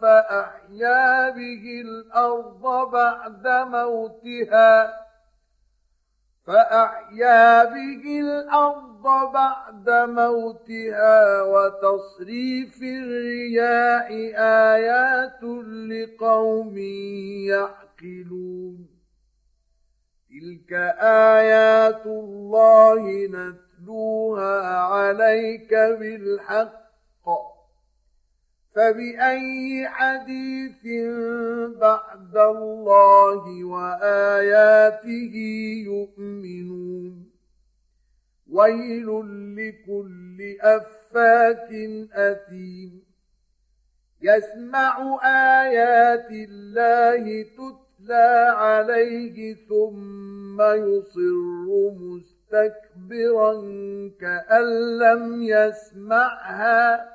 فأحيا به الأرض بعد موتها. فأحيا به الأرض بعد موتها وتصريف الرياح آيات لقوم يعقلون. تلك آيات الله نتلوها عليك بالحق. فبأي حديث بعد الله وآياته يؤمنون؟ ويل لكل أفاك أثيم. يسمع آيات الله تتلى عليه ثم يصر مستكبرا كأن لم يسمعها.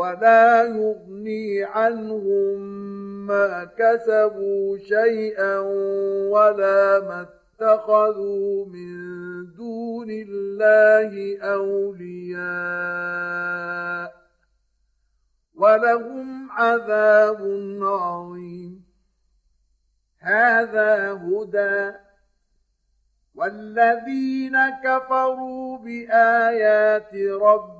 ولا يغني عنهم ما كسبوا شيئا ولا ما اتخذوا من دون الله اولياء ولهم عذاب عظيم هذا هدى والذين كفروا بايات ربهم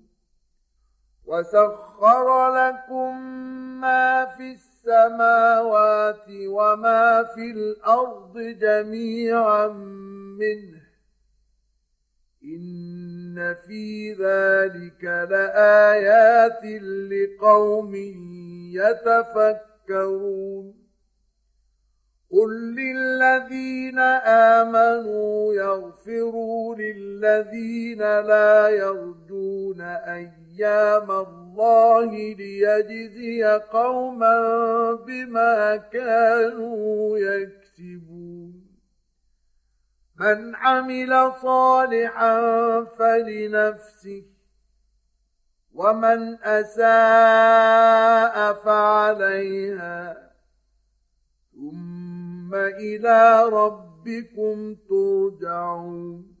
وسخر لكم ما في السماوات وما في الأرض جميعا منه إن في ذلك لآيات لقوم يتفكرون قل للذين آمنوا يغفروا للذين لا يرجون أيام الله ليجزي قوما بما كانوا يكسبون. من عمل صالحا فلنفسه ومن أساء فعليها. ثم إلى ربكم ترجعون.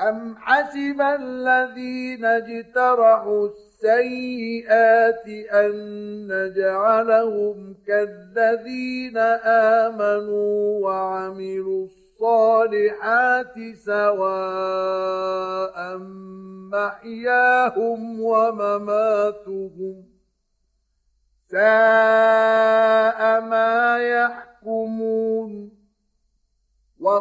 أم حسب الذين اجترحوا السيئات أن نجعلهم كالذين آمنوا وعملوا الصالحات سواء محياهم ومماتهم ساء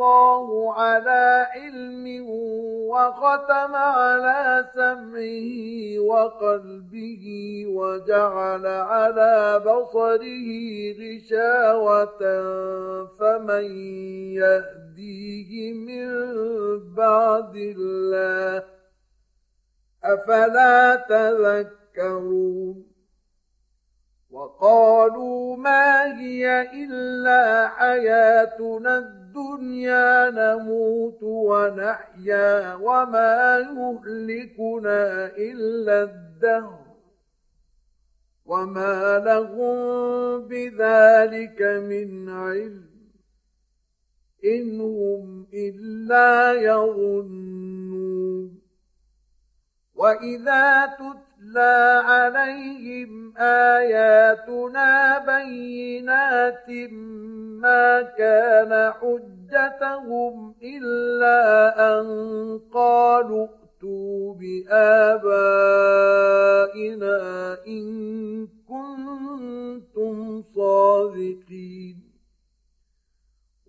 الله على علم وختم على سمعه وقلبه وجعل على بصره غشاوة فمن يهديه من بعد الله أفلا تذكرون وقالوا ما هي إلا حياتنا الدنيا نموت ونحيا وما يهلكنا إلا الدهر وما لهم بذلك من علم إن هم إلا يظنون. وإذا تتلى تتلى عليهم آياتنا بينات ما كان حجتهم إلا أن قالوا ائتوا بآبائنا إن كنتم صادقين.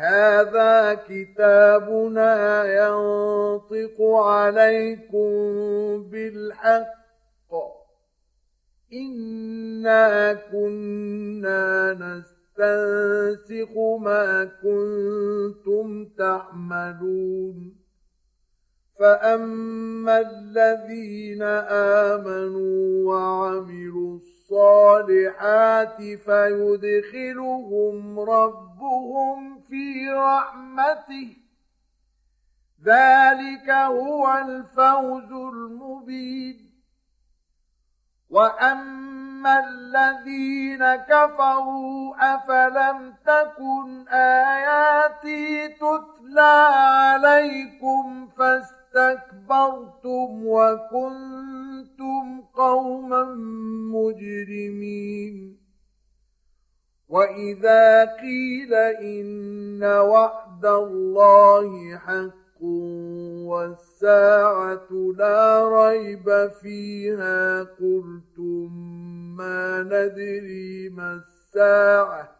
هذا كتابنا ينطق عليكم بالحق. إنا كنا نستنسخ ما كنتم تعملون. فأما الذين آمنوا وعملوا الصالحات فيدخلهم ربهم في رحمته. ذلك هو الفوز المبين. وأما أما الذين كفروا أفلم تكن آياتي تتلى عليكم فاستكبرتم وكنتم قوما مجرمين. وإذا قيل إن وعد الله حق والساعة لا ريب فيها قلتم ما ندري ما الساعة.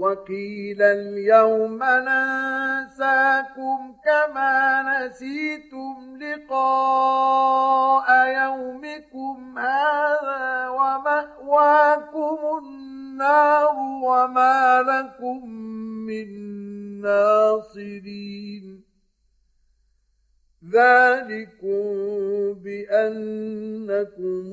وقيل اليوم ننساكم كما نسيتم لقاء يومكم هذا ومأواكم النار وما لكم من ناصرين ذلكم بأنكم